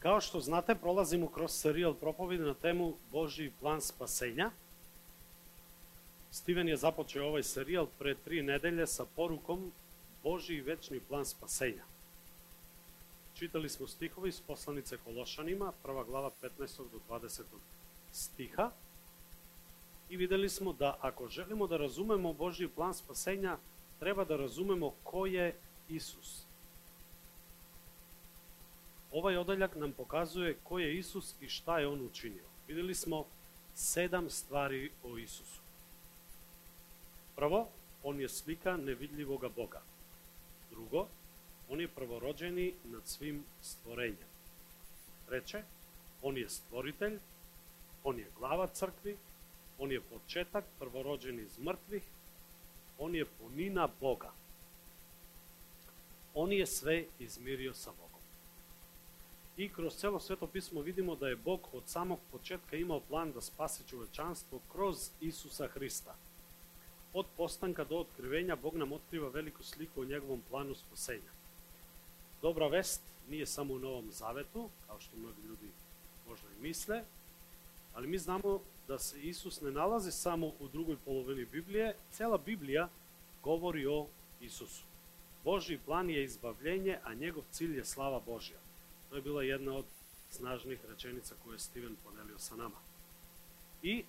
Kao što znate, prolazimo kroz serijal propovedi na temu Božji plan spasenja. Steven je započeo ovaj serijal pre tri nedelje sa porukom Božji večni plan spasenja. Čitali smo stihovi iz poslanice Kološanima, prva glava 15. do 20. stiha. I videli smo da ako želimo da razumemo Božji plan spasenja, treba da razumemo ko je Isus. Ovaj odeljak nam pokazuje ko je Isus i šta je on učinio. Videli smo sedam stvari o Isusu. Prvo, on je slika nevidljivoga Boga. Drugo, on je prvorođeni nad svim stvorenjem. Treće, on je stvoritelj, on je glava crkvi, on je početak prvorođeni iz mrtvih, on je punina Boga. On je sve izmirio sa Bogom. I kroz celo sveto pismo vidimo da je Bog od samog početka imao plan da spasi čovečanstvo kroz Isusa Hrista. Od postanka do otkrivenja Bog nam otkriva veliku sliku o njegovom planu spasenja. Dobra vest nije samo u Novom Zavetu, kao što mnogi ljudi možda i misle, ali mi znamo da se Isus ne nalazi samo u drugoj polovini Biblije, cela Biblija govori o Isusu. Božji plan je izbavljenje, a njegov cilj je slava Božja. To je bila jedna od snažnih rečenica koje je Steven podelio sa nama. I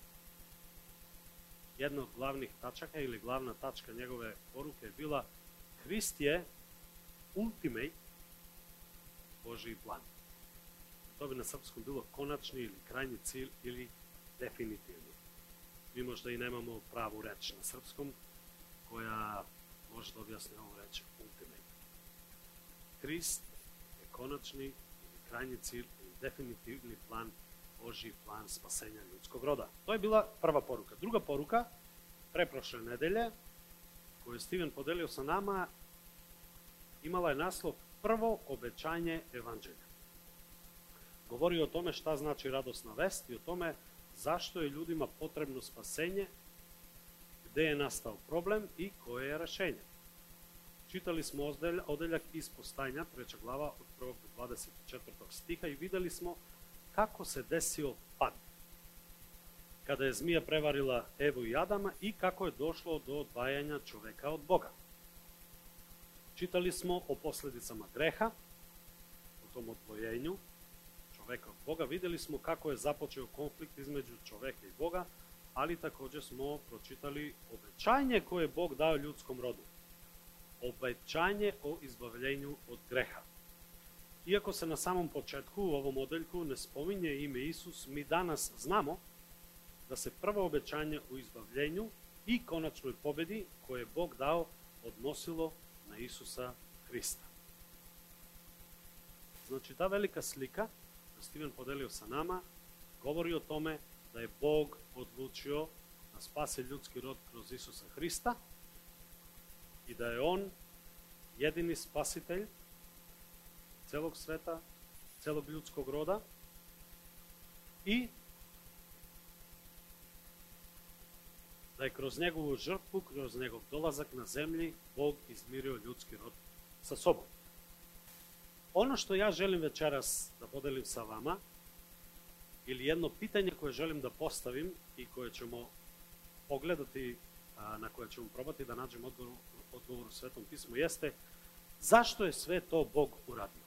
jedna od glavnih tačaka ili glavna tačka njegove poruke je bila Hrist je ultimate Božiji plan. To bi na srpskom bilo konačni ili krajnji cilj ili definitivni. Mi možda i nemamo pravu reč na srpskom koja može da objasni ovu reč ultimate. Hrist je konačni krajnji cilj definitivni plan Boži plan spasenja ljudskog roda. To je bila prva poruka. Druga poruka, preprošle nedelje, koju je Steven podelio sa nama, imala je naslov Prvo obećanje evanđelja. Govori o tome šta znači radosna vest i o tome zašto je ljudima potrebno spasenje, gde je nastao problem i koje je rešenje. Čitali smo odeljak iz postajanja, treća glava od 1. do 24. stiha i videli smo kako se desio pad. Kada je zmija prevarila Evu i Adama i kako je došlo do odvajanja čoveka od Boga. Čitali smo o posledicama greha, o tom odvojenju čoveka od Boga. Videli smo kako je započeo konflikt između čoveka i Boga, ali takođe smo pročitali obećanje koje je Bog dao ljudskom rodu obećanje o izbavljenju od greha. Iako se na samom početku u ovom odeljku ne spominje ime Isus, mi danas znamo da se prvo obećanje o izbavljenju i konačnoj pobedi koje je Bog dao odnosilo na Isusa Hrista. Znači, ta velika slika, da Steven podelio sa nama, govori o tome da je Bog odlučio da spase ljudski rod kroz Isusa Hrista, и да е Он едини спасител целог света, целог людског рода и да е кроз негову жртву, кроз негов долазак на земји, Бог измирио людски род со собом. Оно што ја желим вечерас да поделим со вама, или едно питање кое желим да поставим и кое ќе му погледате на кое ќе му пробати да најдем одговор odgovor u Svetom pismu jeste zašto je sve to Bog uradio.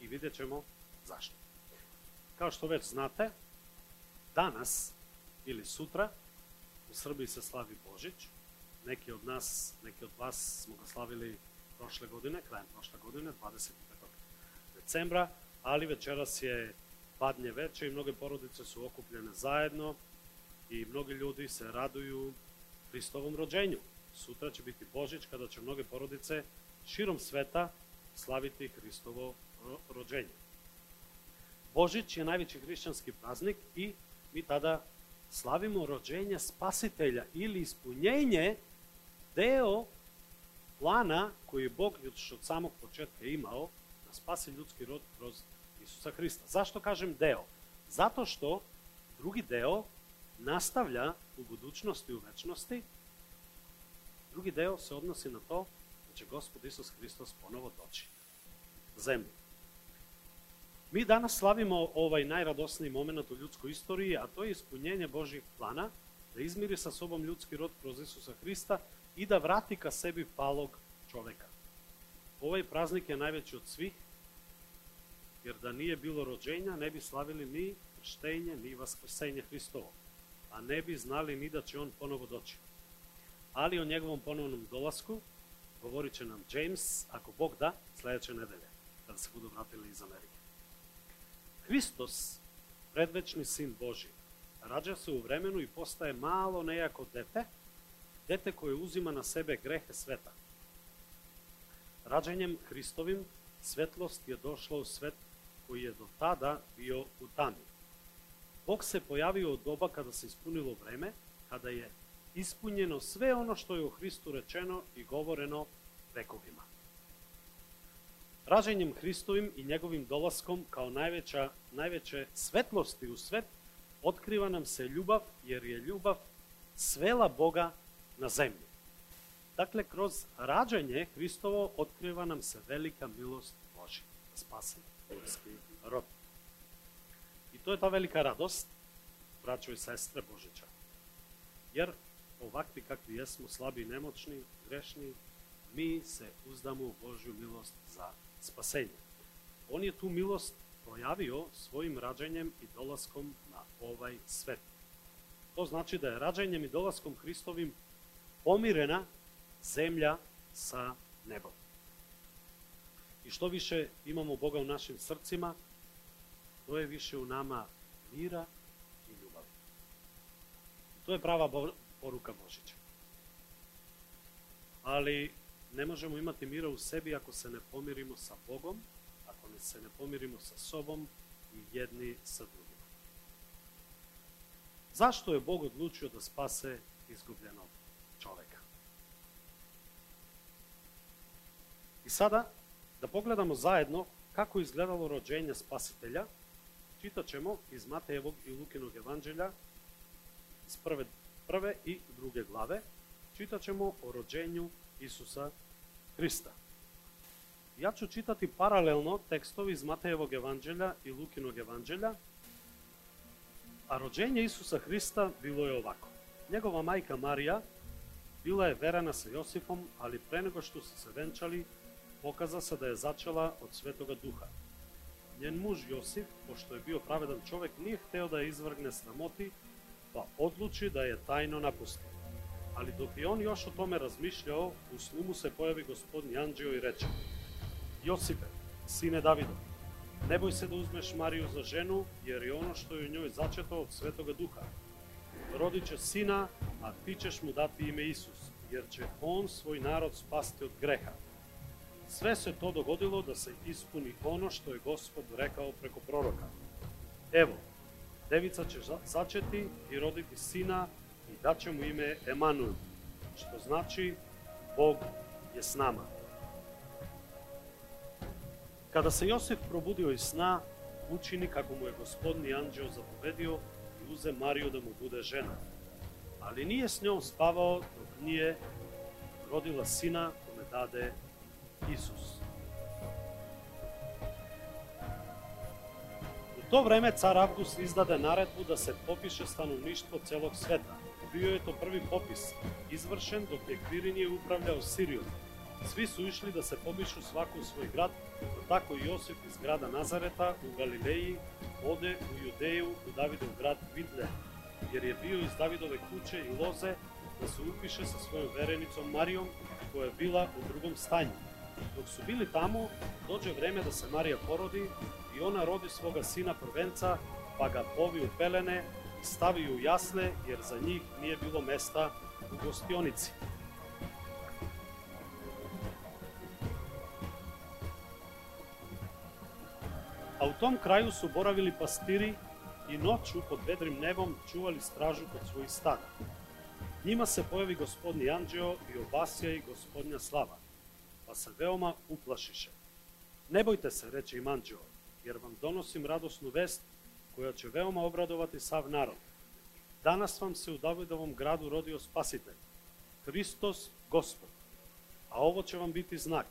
I vidjet ćemo zašto. Kao što već znate, danas ili sutra u Srbiji se slavi Božić. Neki od nas, neki od vas smo ga slavili prošle godine, krajem prošle godine, 25. decembra, ali večeras je padnje veče i mnoge porodice su okupljene zajedno i mnogi ljudi se raduju Hristovom rođenju. Sutra će biti Božić kada će mnoge porodice širom sveta slaviti Hristovo rođenje. Božić je najveći hrišćanski praznik i mi tada slavimo rođenje spasitelja ili ispunjenje deo plana koji je Bog još od samog početka imao da spasi ljudski rod kroz Isusa Hrista. Zašto kažem deo? Zato što drugi deo nastavlja u budućnosti, u večnosti. Drugi deo se odnosi na to da će Gospod Isus Hristos ponovo doći. zemlji. Mi danas slavimo ovaj najradosniji moment u ljudskoj istoriji, a to je ispunjenje Božjeg plana da izmiri sa sobom ljudski rod kroz Isusa Hrista i da vrati ka sebi palog čoveka. Ovaj praznik je najveći od svih, jer da nije bilo rođenja, ne bi slavili ni krštenje, ni vaskrsenje Hristovo, a ne bi znali ni da će on ponovo doći. Ali o njegovom ponovnom dolasku govorit će nam James, ako Bog da, sledeće nedelje, kada se budu vratili iz Amerike. Hristos, predvečni sin Boži, rađa se u vremenu i postaje malo nejako dete, dete koje uzima na sebe grehe sveta. Rađanjem Hristovim svetlost je došla u svet koji je do tada bio u tami. Bog se pojavio u doba kada se ispunilo vreme, kada je ispunjeno sve ono što je u Hristu rečeno i govoreno vekovima. Rađenjem Hristovim i njegovim dolaskom kao najveća, najveće svetlosti u svet, otkriva nam se ljubav, jer je ljubav svela Boga na zemlji. Dakle, kroz rađanje Hristovo otkriva nam se velika milost da spasi ljudski rod. To je ta velika radost, braćo i sestre Božića. Jer ovakvi kakvi jesmo, slabi i nemoćni, grešni, mi se uzdamo u Božju milost za spasenje. On je tu milost projavio svojim rađenjem i dolaskom na ovaj svet. To znači da je rađenjem i dolaskom Hristovim pomirena zemlja sa nebom. I što više imamo Boga u našim srcima, to je više u nama mira i ljubavi. To je prava poruka Božića. Ali ne možemo imati mira u sebi ako se ne pomirimo sa Bogom, ako ne se ne pomirimo sa sobom i jedni sa drugima. Zašto je Bog odlučio da spase izgubljenog čoveka? I sada da pogledamo zajedno kako je izgledalo rođenje spasitelja, читачемо из Матеевог и Лукино Евангелија, из прве, прве и друге главе, читачемо о роđењу Исуса Христа. Ја ќе читати паралелно текстови из Матеевог Евангелија и Лукино Евангелија, а роđење Исуса Христа било е овако. Негова мајка Марија била е верена со Јосифом, али пренего што се се венчали, показа се да е зачела од Светога Духа – Јен муж Јосиф, пошто е бил праведен човек, не хтео да ја извргне срамоти, па одлучи да ја тајно напусти. Али доки он још о томе размишљао, у сну му се појави господин Јанджио и рече: Јосипе, сине Давидов, не бој се да узмеш Марију за жену, јер и оно што ја њој зачето од Светога Духа. Родиче сина, а ти ќеш му дати име Исус, јер ќе он свој народ спасти од греха. Sve se to dogodilo da se ispuni ono što je gospod rekao preko proroka. Evo, devica će začeti i roditi sina i daće mu ime Emanuel, što znači Bog je s nama. Kada se Josif probudio iz sna, učini kako mu je gospodni anđeo zapovedio i uze Mariju da mu bude žena. Ali nije s njom spavao dok nije rodila sina kome dade Исус. У то време цар Август издаде наредбу да се попише становништво целог света. Био е то први попис, извршен док е Квиринје управлял Сириот. Сви су ишли да се попишу свако свој град, но тако Јосиф из града Назарета у Галилеји оде у Јудеју у Давидов град Витле, јер е био из Давидове куче и лозе да се упише со својом вереницом Маријом, која била у другом стању. Dok su bili tamo, dođe vreme da se Marija porodi i ona rodi svoga sina prvenca, pa ga povi u pelene i stavi u jasle, jer za njih nije bilo mesta u gostionici. A u tom kraju su boravili pastiri i noću pod vedrim nebom čuvali stražu kod svojih stada. Njima se pojavi gospodni anđeo i obasja i gospodnja slava се веома уплашише. Не бојте се, рече Иманджио, јер вам доносим радосну вест, која ќе веома обрадовати сав народ. Данас вам се удавај да вам граду родио Спасител, Христос Господ. А ово ќе вам бити знак.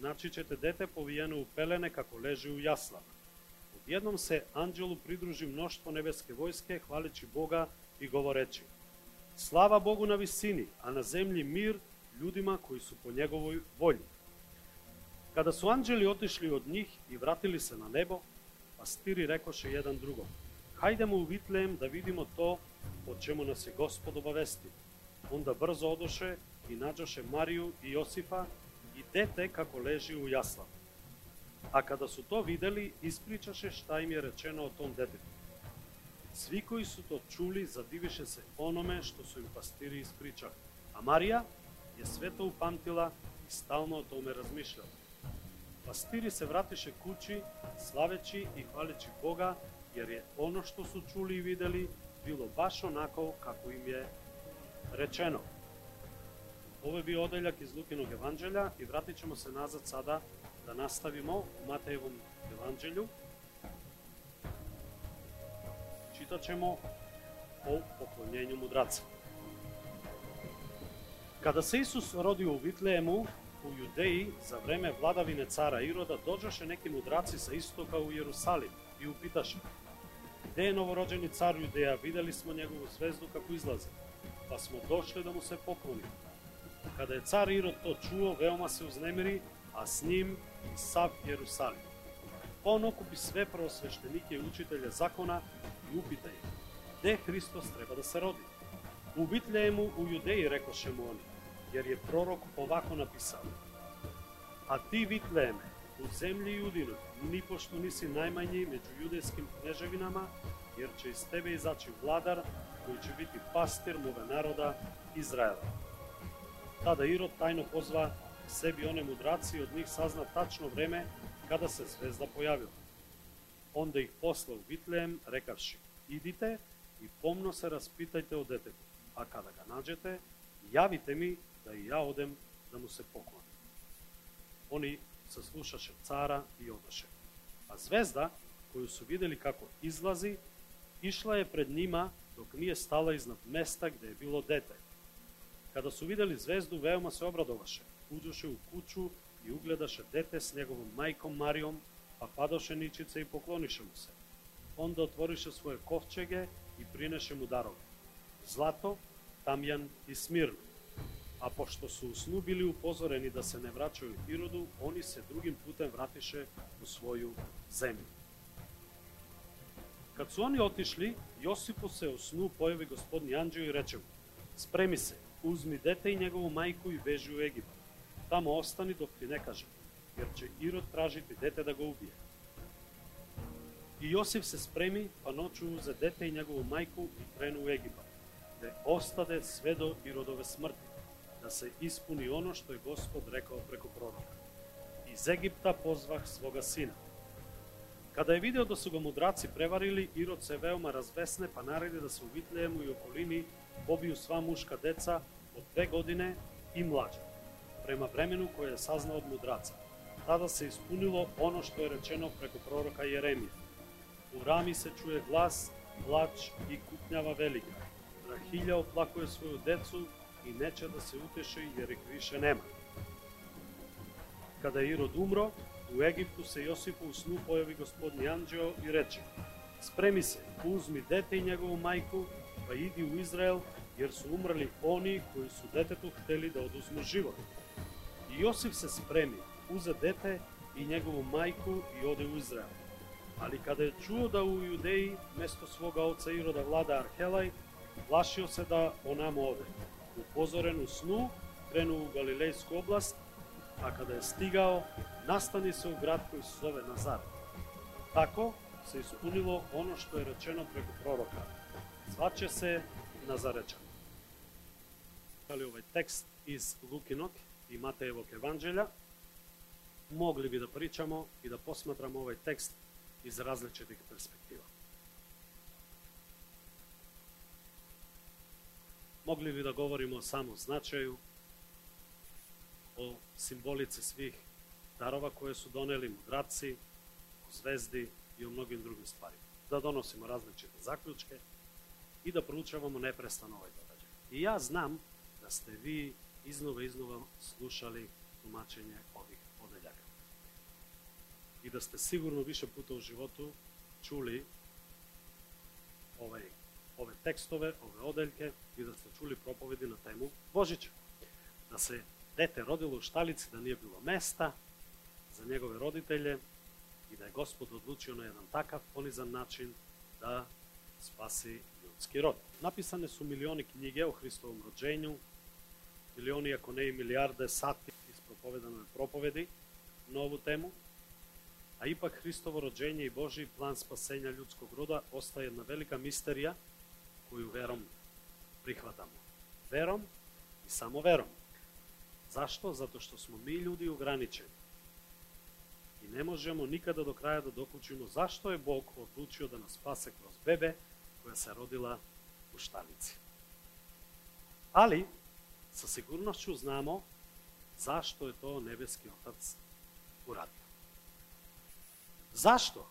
Начичете дете повиено у пелене како лежи у јасла. Одједном се анджелу придружи мноштво небеске војске, хвалечи Бога и говоречи: Слава Богу на висини, а на земји мир луѓима кои су по неговој волја. Када су анџели отишли од нив и вратили се на небо, пастири рекоше еден друго: «Хајде му увитлеем да видимо то, од чему нас е Господ обавести». Онда брзо одоше и најдоше Марију и Јосифа и дете како лежи у јасла. А када су то видели, испричаше шта им е речено о том детето. Сви кои су то чули, задивише се ономе што су им пастири испричали. А Марија Je sve to upamtila i stalno o tome razmišljala. Pastiri se vratiše kući, slaveći i hvaleći Boga, jer je ono što su čuli i videli bilo baš onako kako im je rečeno. Ovo je bio odeljak iz Lukinog evanđelja i vratit ćemo se nazad sada da nastavimo u Matejevom evanđelju. Čitat ćemo o poklonjenju mudraca. Kada se Isus rodio u Vitlejemu, u Judeji, za vreme vladavine cara Iroda, dođoše neki mudraci sa istoka u Jerusalim i upitaše Gde je novorođeni car Judeja? Videli smo njegovu zvezdu kako izlazi, pa smo došli da mu se poklonimo. Kada je car Irod to čuo, veoma se uznemiri, a s njim i sav Jerusalim. On okupi sve prvosveštenike i učitelje zakona i upita ih, gde Hristos treba da se rodi? U Bitlejemu u Judeji, rekoše mu oni, jer je prorok ovako napisao. A ti Vitlejeme, u zemlji Judinoj, ni pošto nisi najmanji među judejskim kneževinama, jer će iz tebe izaći vladar koji će biti pastir moga naroda Izraela. Tada Irod tajno pozva sebi one mudraci i od njih sazna tačno vreme kada se zvezda pojavila. Onda ih posla u Vitlejem, rekavši, idite i pomno se raspitajte o detetu, a kada ga nađete, javite mi да и ја одем да му се поклонам. Они се слушаше цара и одеше. А звезда, коју су видели како излази, ишла е пред нима док ние стала изнад места где е било дете. Када су видели звезду, веома се обрадоваше. Уđоше у кучу и угледаше дете с негово мајком Маријом, па падаше ничице и поклонише му се. Онда отворише своје ковчеге и принеше му дарови. Злато, тамјан и смирно а пошто се услубили упозорени да се не враќаат Ироду, они се другим путем вратише во своју земја. Кад су они отишли, Јосипо се усну појави господни Анđео и рече му, спреми се, узми дете и негову мајку и бежи у Египет. Тамо остани док ти не каже, јер че Ирод тражи ти дете да го убие. И Јосиф се спреми, па ночу за дете и негову мајку и крену у Египет, де остаде све до Иродове смрти da se ispuni ono što je gospod rekao preko proroka. Iz Egipta pozvah svoga sina. Kada je video da su ga mudraci prevarili, Irod se veoma razvesne, pa naredi da se u Vitlejemu i okolini pobiju sva muška deca od dve godine i mlađa, prema vremenu koje je saznao od mudraca. Tada se ispunilo ono što je rečeno preko proroka Jeremija. U rami se čuje glas, plač i kuknjava velika. Rahilja oplakuje svoju decu i neće da se uteši jer ih više nema. Kada je Irod umro, u Egiptu se Josipu u snu pojavi gospodni anđeo i reče Spremi se, uzmi dete i njegovu majku, pa idi u Izrael, jer su umrli oni koji su detetu hteli da oduzmu život. I Josif se spremi, uze dete i njegovu majku i ode u Izrael. Ali kada je čuo da u Judeji mesto svoga oca Iroda vlada Arhelaj, plašio se da onamo ode. упозорен у сну, кренува у Галилејска област, а када е стигао, настани се у град кој се зове Назар. Тако се испунило оно што е речено преку пророка. Зваче се Назаречан. Дали овој текст из Лукинот и Матеевок Евангелја, могли би да причамо и да посматрамо овој текст из различитих перспектива. Mogli bi da govorimo o samom značaju, o simbolici svih darova koje su doneli mudraci, o zvezdi i o mnogim drugim stvarima. Da donosimo različite zaključke i da proučavamo neprestano ovaj događaj. I ja znam da ste vi iznova iznova slušali tumačenje ovih ponedeljak. I da ste sigurno više puta u životu čuli ovaj, ove tekstove, ove odeljke i da ste čuli propovedi na temu Božića. Da se dete rodilo u štalici, da nije bilo mesta za njegove roditelje i da je gospod odlučio na jedan takav ponizan način da spasi ljudski rod. Napisane su milioni knjige o Hristovom rođenju, milioni, ako ne i milijarde sati iz propovedanoj propovedi na ovu temu, a ipak Hristovo rođenje i Boži plan spasenja ljudskog roda ostaje jedna velika misterija koju verom prihvatamo. Verom i samo verom. Zašto? Zato što smo mi ljudi ograničeni. I ne možemo nikada do kraja da dokučimo zašto je Bog odlučio da nas spase kroz bebe koja se rodila u štalici. Ali, sa sigurnošću znamo zašto je to nebeski otac uradio. Zašto?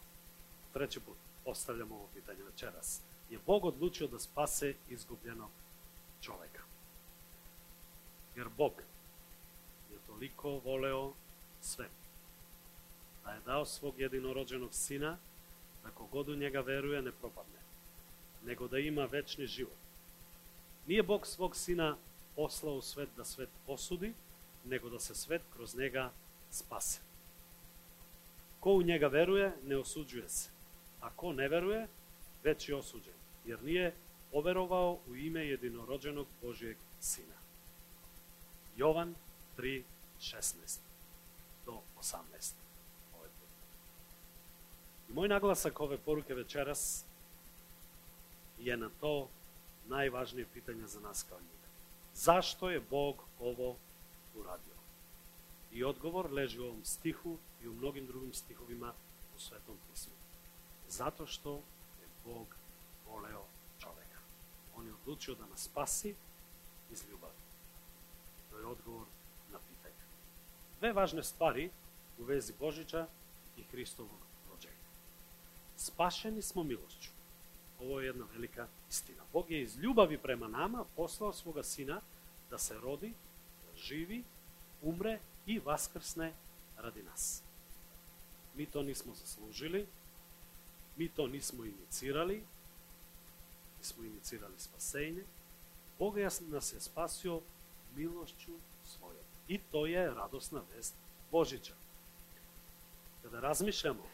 Treći put postavljamo ovo pitanje večeras. Je Bog odlučio da spase izgubljenog čoveka. Jer Bog je toliko voleo sve. Da je dao svog jedinorođenog sina, da kogod u njega veruje ne propadne, nego da ima večni život. Nije Bog svog sina poslao u svet da svet osudi, nego da se svet kroz njega spase. Ko u njega veruje, ne osuđuje se. A ko ne veruje, već je osuđen, jer nije overovao u ime jedinorođenog Božijeg Sina. Jovan 3, 16 do 18. Ovaj. I moj naglasak ove poruke večeras je na to najvažnije pitanje za nas kao ljude. Zašto je Bog ovo uradio? I odgovor leži u ovom stihu i u mnogim drugim stihovima u Svetom pismu. Zato što je Bog. одлучил да нас спаси из љубав. Тој е одговор на питање. Две важни ствари во вези Божича и Христово роѓење. Спашени смо милошću. Ово е една велика истина. Бог е из љубави према нама послал свога сина да се роди, да живи, умре и воскрсне ради нас. Ми то нисмо заслужили, ми то нисмо иницирали, смо иницирали спасење, Бог јас нас е спасио милошчу своја. И тоа е радосна вест Божича. Када размишляме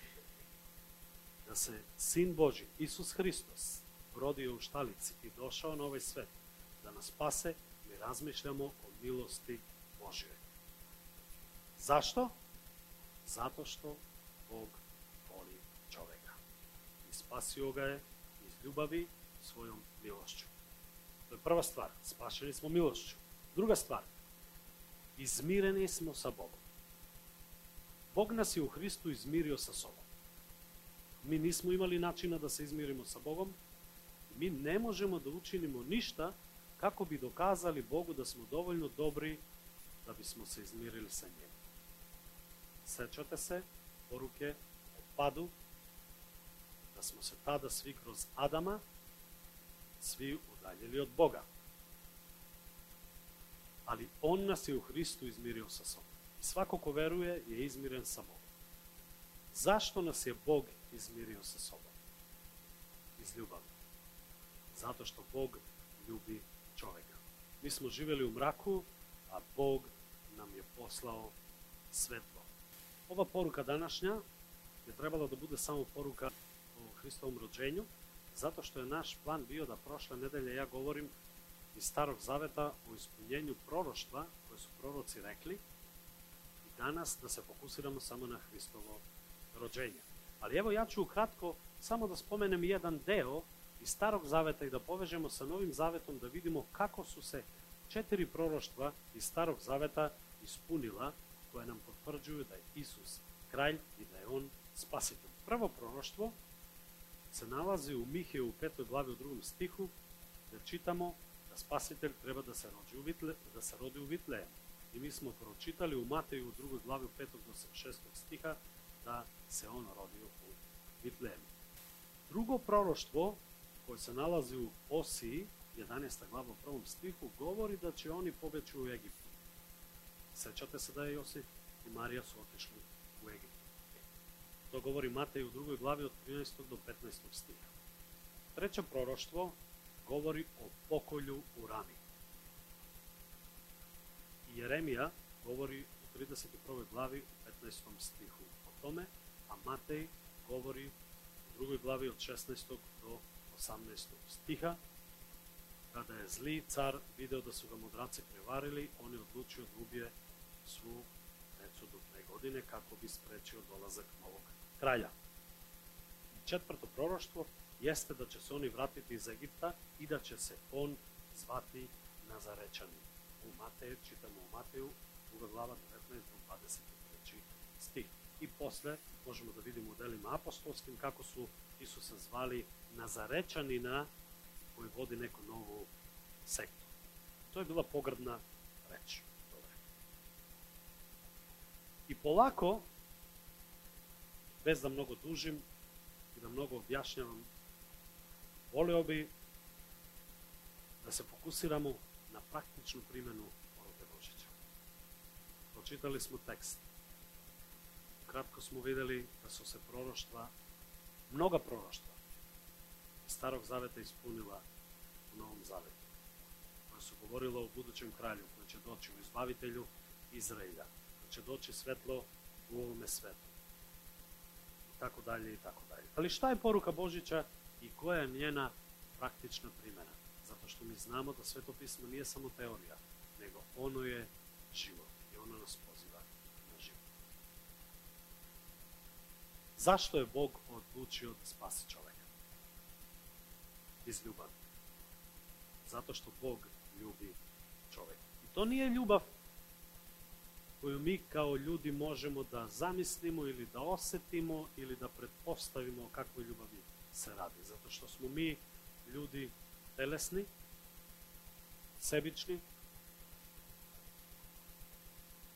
да се Син Божи, Исус Христос, родио у шталици и дошао на овој свет, да нас спасе, ми размишляме о милости Божија. Зашто? Зато што Бог воли човека. И спасио га е из љубави својом милошчу. Тоа е прва ствар, спашени смо милошчу. Друга ствар, измирени смо со Бог. Бог нас и у Христу измирио со собом. Ми нисмо имали начина да се измиримо со Богом, ми не можемо да учинимо ништа како би доказали Богу да сме доволно добри да би смо се измирили со Него. Сечате се, поруке, од паду, да смо се тада сви кроз Адама, svi udaljili od Boga. Ali On nas je u Hristu izmirio sa sobom. I svako ko veruje je izmiren sa Bogom. Zašto nas je Bog izmirio sa sobom? Iz ljubavi. Zato što Bog ljubi čoveka. Mi smo živjeli u mraku, a Bog nam je poslao svetlo. Ova poruka današnja je trebala da bude samo poruka o Hristovom rođenju, zato što je naš plan bio da prošle nedelje ja govorim iz Starog Zaveta o ispunjenju proroštva koje su proroci rekli i danas da se fokusiramo samo na Hristovo rođenje. Ali evo ja ću ukratko samo da spomenem jedan deo iz Starog Zaveta i da povežemo sa Novim Zavetom da vidimo kako su se četiri proroštva iz Starog Zaveta ispunila koje nam potvrđuju da je Isus kralj i da je on spasitelj. Prvo proroštvo се налази у Михеј у петој глави од другом стиху, да читамо да Спасител треба да се роди у Витле, да се роди у Витле. И ми смо прочитали у Матеј у другој глави у петог до шестог стиха да се он роди у Витлеем. Друго пророштво кој се налази у Оси, 11 глава првом стиху, говори да ќе они побечу у Египет. Сечате се да Јосиф и Марија се отишли у Египет што говори Матеј у другој глави од 13 до 15 стих. Трето пророштво говори о поколју урани. Јеремија говори у 31 глави у 15 стиху о томе, а Матеј говори у другој глави од 16 до 18 стиха, каде е зли цар видел да су га мудраци преварили, они одлучио да убие сву децу до две години како би спречио долазак новог kralja. Četvrto proroštvo jeste da će se oni vratiti iz Egipta i da će se on zvati Nazarečani. U Mateju, čitamo u Mateju, druga glava 19 do 23 stih. I posle možemo da vidimo u delima apostolskim kako su Isusa zvali Nazarečanina koji vodi neku novu sektu. To je bila pogrdna reč. I polako, bez da mnogo dužim i da mnogo objašnjavam, voleo bi da se fokusiramo na praktičnu primjenu poruke Božića. Pročitali smo tekst. Kratko smo videli da su se proroštva, mnoga proroštva, starog zaveta ispunila u Novom zavetu, koja su govorila o budućem kralju koji će doći u izbavitelju Izraelja, koji će doći svetlo u ovome svetu. Tako dalje i tako dalje. Ali šta je poruka Božića i koja je njena praktična primjena? Zato što mi znamo da sveto pismo nije samo teorija, nego ono je život i ono nas poziva na život. Zašto je Bog odlučio da spasi čoveka? Iz ljubavi. Zato što Bog ljubi čoveka. I to nije ljubav koju mi kao ljudi možemo da zamislimo ili da osetimo ili da pretpostavimo o kakvoj ljubavi se radi. Zato što smo mi ljudi telesni, sebični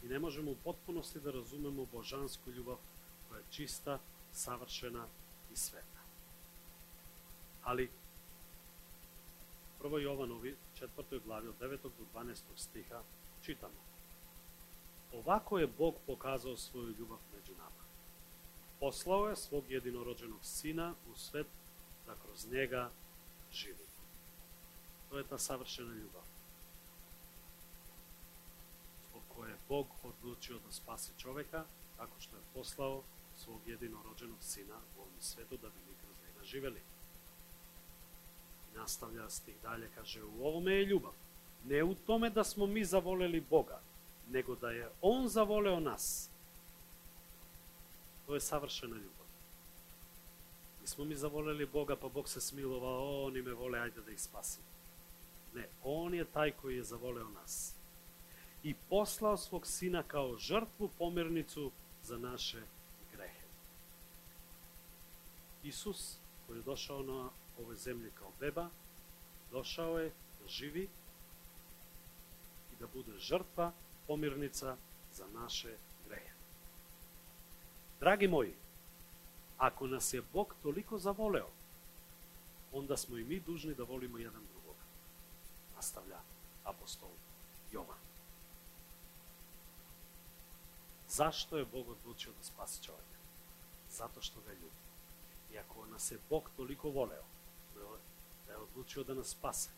i ne možemo u potpunosti da razumemo božansku ljubav koja je čista, savršena i sveta. Ali prvo Jovanovi, četvrtoj glavi od 9. do 12. stiha čitamo. Овако е Бог показал своја љубов меѓу нама. Послао е свог единороденог сина у свет да кроз него живи. Тоа е та савршена љубов. Во која Бог одлучио да спаси човека, како што е послао свог единороденог сина во овој свет да би кроз него живели. И наставља стих дале каже, у овоме е љубов. Не у томе да смо ми заволели Бога, nego da je On zavoleo nas. To je savršena ljubav. Nismo mi zavoleli Boga, pa Bog se smilovao, oni me vole, ajde da ih spasim. Ne, On je taj koji je zavoleo nas. I poslao svog sina kao žrtvu pomirnicu za naše grehe. Isus, koji je došao na ovoj zemlji kao beba, došao je da živi i da bude žrtva, помирница за наше греје. Драги мои, ако нас е Бог толико заволео, онда смо и ми дужни да волиме еден другог. Наставља апостол Јован. Зашто е Бог одлучил да спаси човека? Зато што го љуби. И ако нас е Бог толико волео, да е да одлучил да нас спасе,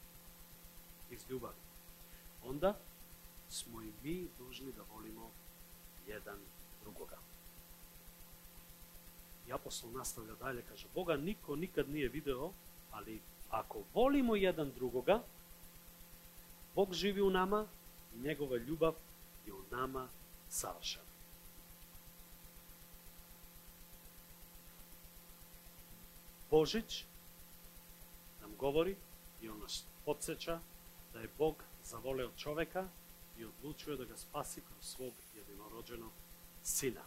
из љубави, онда смо и ми должни да волимо еден другога. И апостол наставлja дајле, каже, Бога нико никад не е видео, али ако волимо еден другога, Бог живи у нама и Негова љубав е у нама савршена. Божич нам говори и он нас подсеча да е Бог заволео човека и одлучува да го спаси кроз свог единородено сина.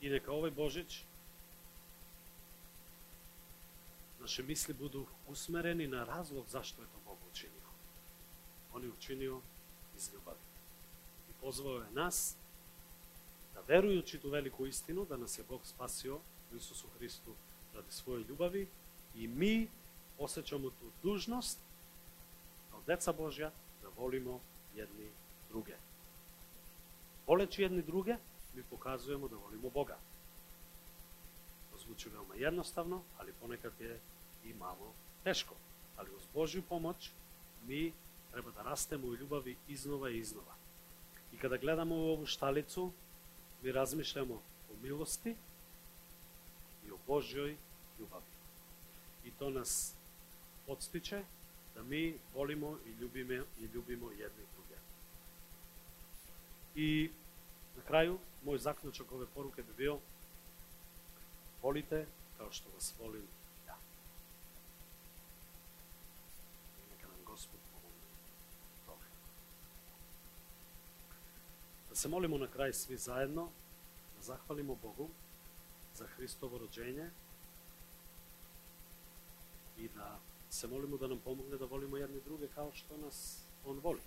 И нека овој Божич наше мисли буду усмерени на разлог зашто е тоа Бог учинио. Он ја учинио из љубави. И позвал е нас да верујучи ту велику истину, да нас е Бог спасио во Исусу Христу ради своја љубави и ми осеќаме ту дужност деца Божја да волимо едни друге. Волечи едни друге, ми покажуваме да волимо Бога. Тоа звучи веома едноставно, али понекад е и мало тешко. Али во Божју помош ми треба да растеме у љубави изнова и изнова. И када гледаме ову шталицу, ми размишляме о милости и о Божјој љубави. И то нас подстиче да ми волимо и љубиме и љубимо едни други. И на крају мој заклучок овој порука би бил волите како што вас волим ја. Да. нека нам Господ помогне. Добре. Да се молимо на крај сви заедно, да захвалимо Богу за Христово роđење и да се молимо да нам помогне да волиме едни други како што нас Он воли.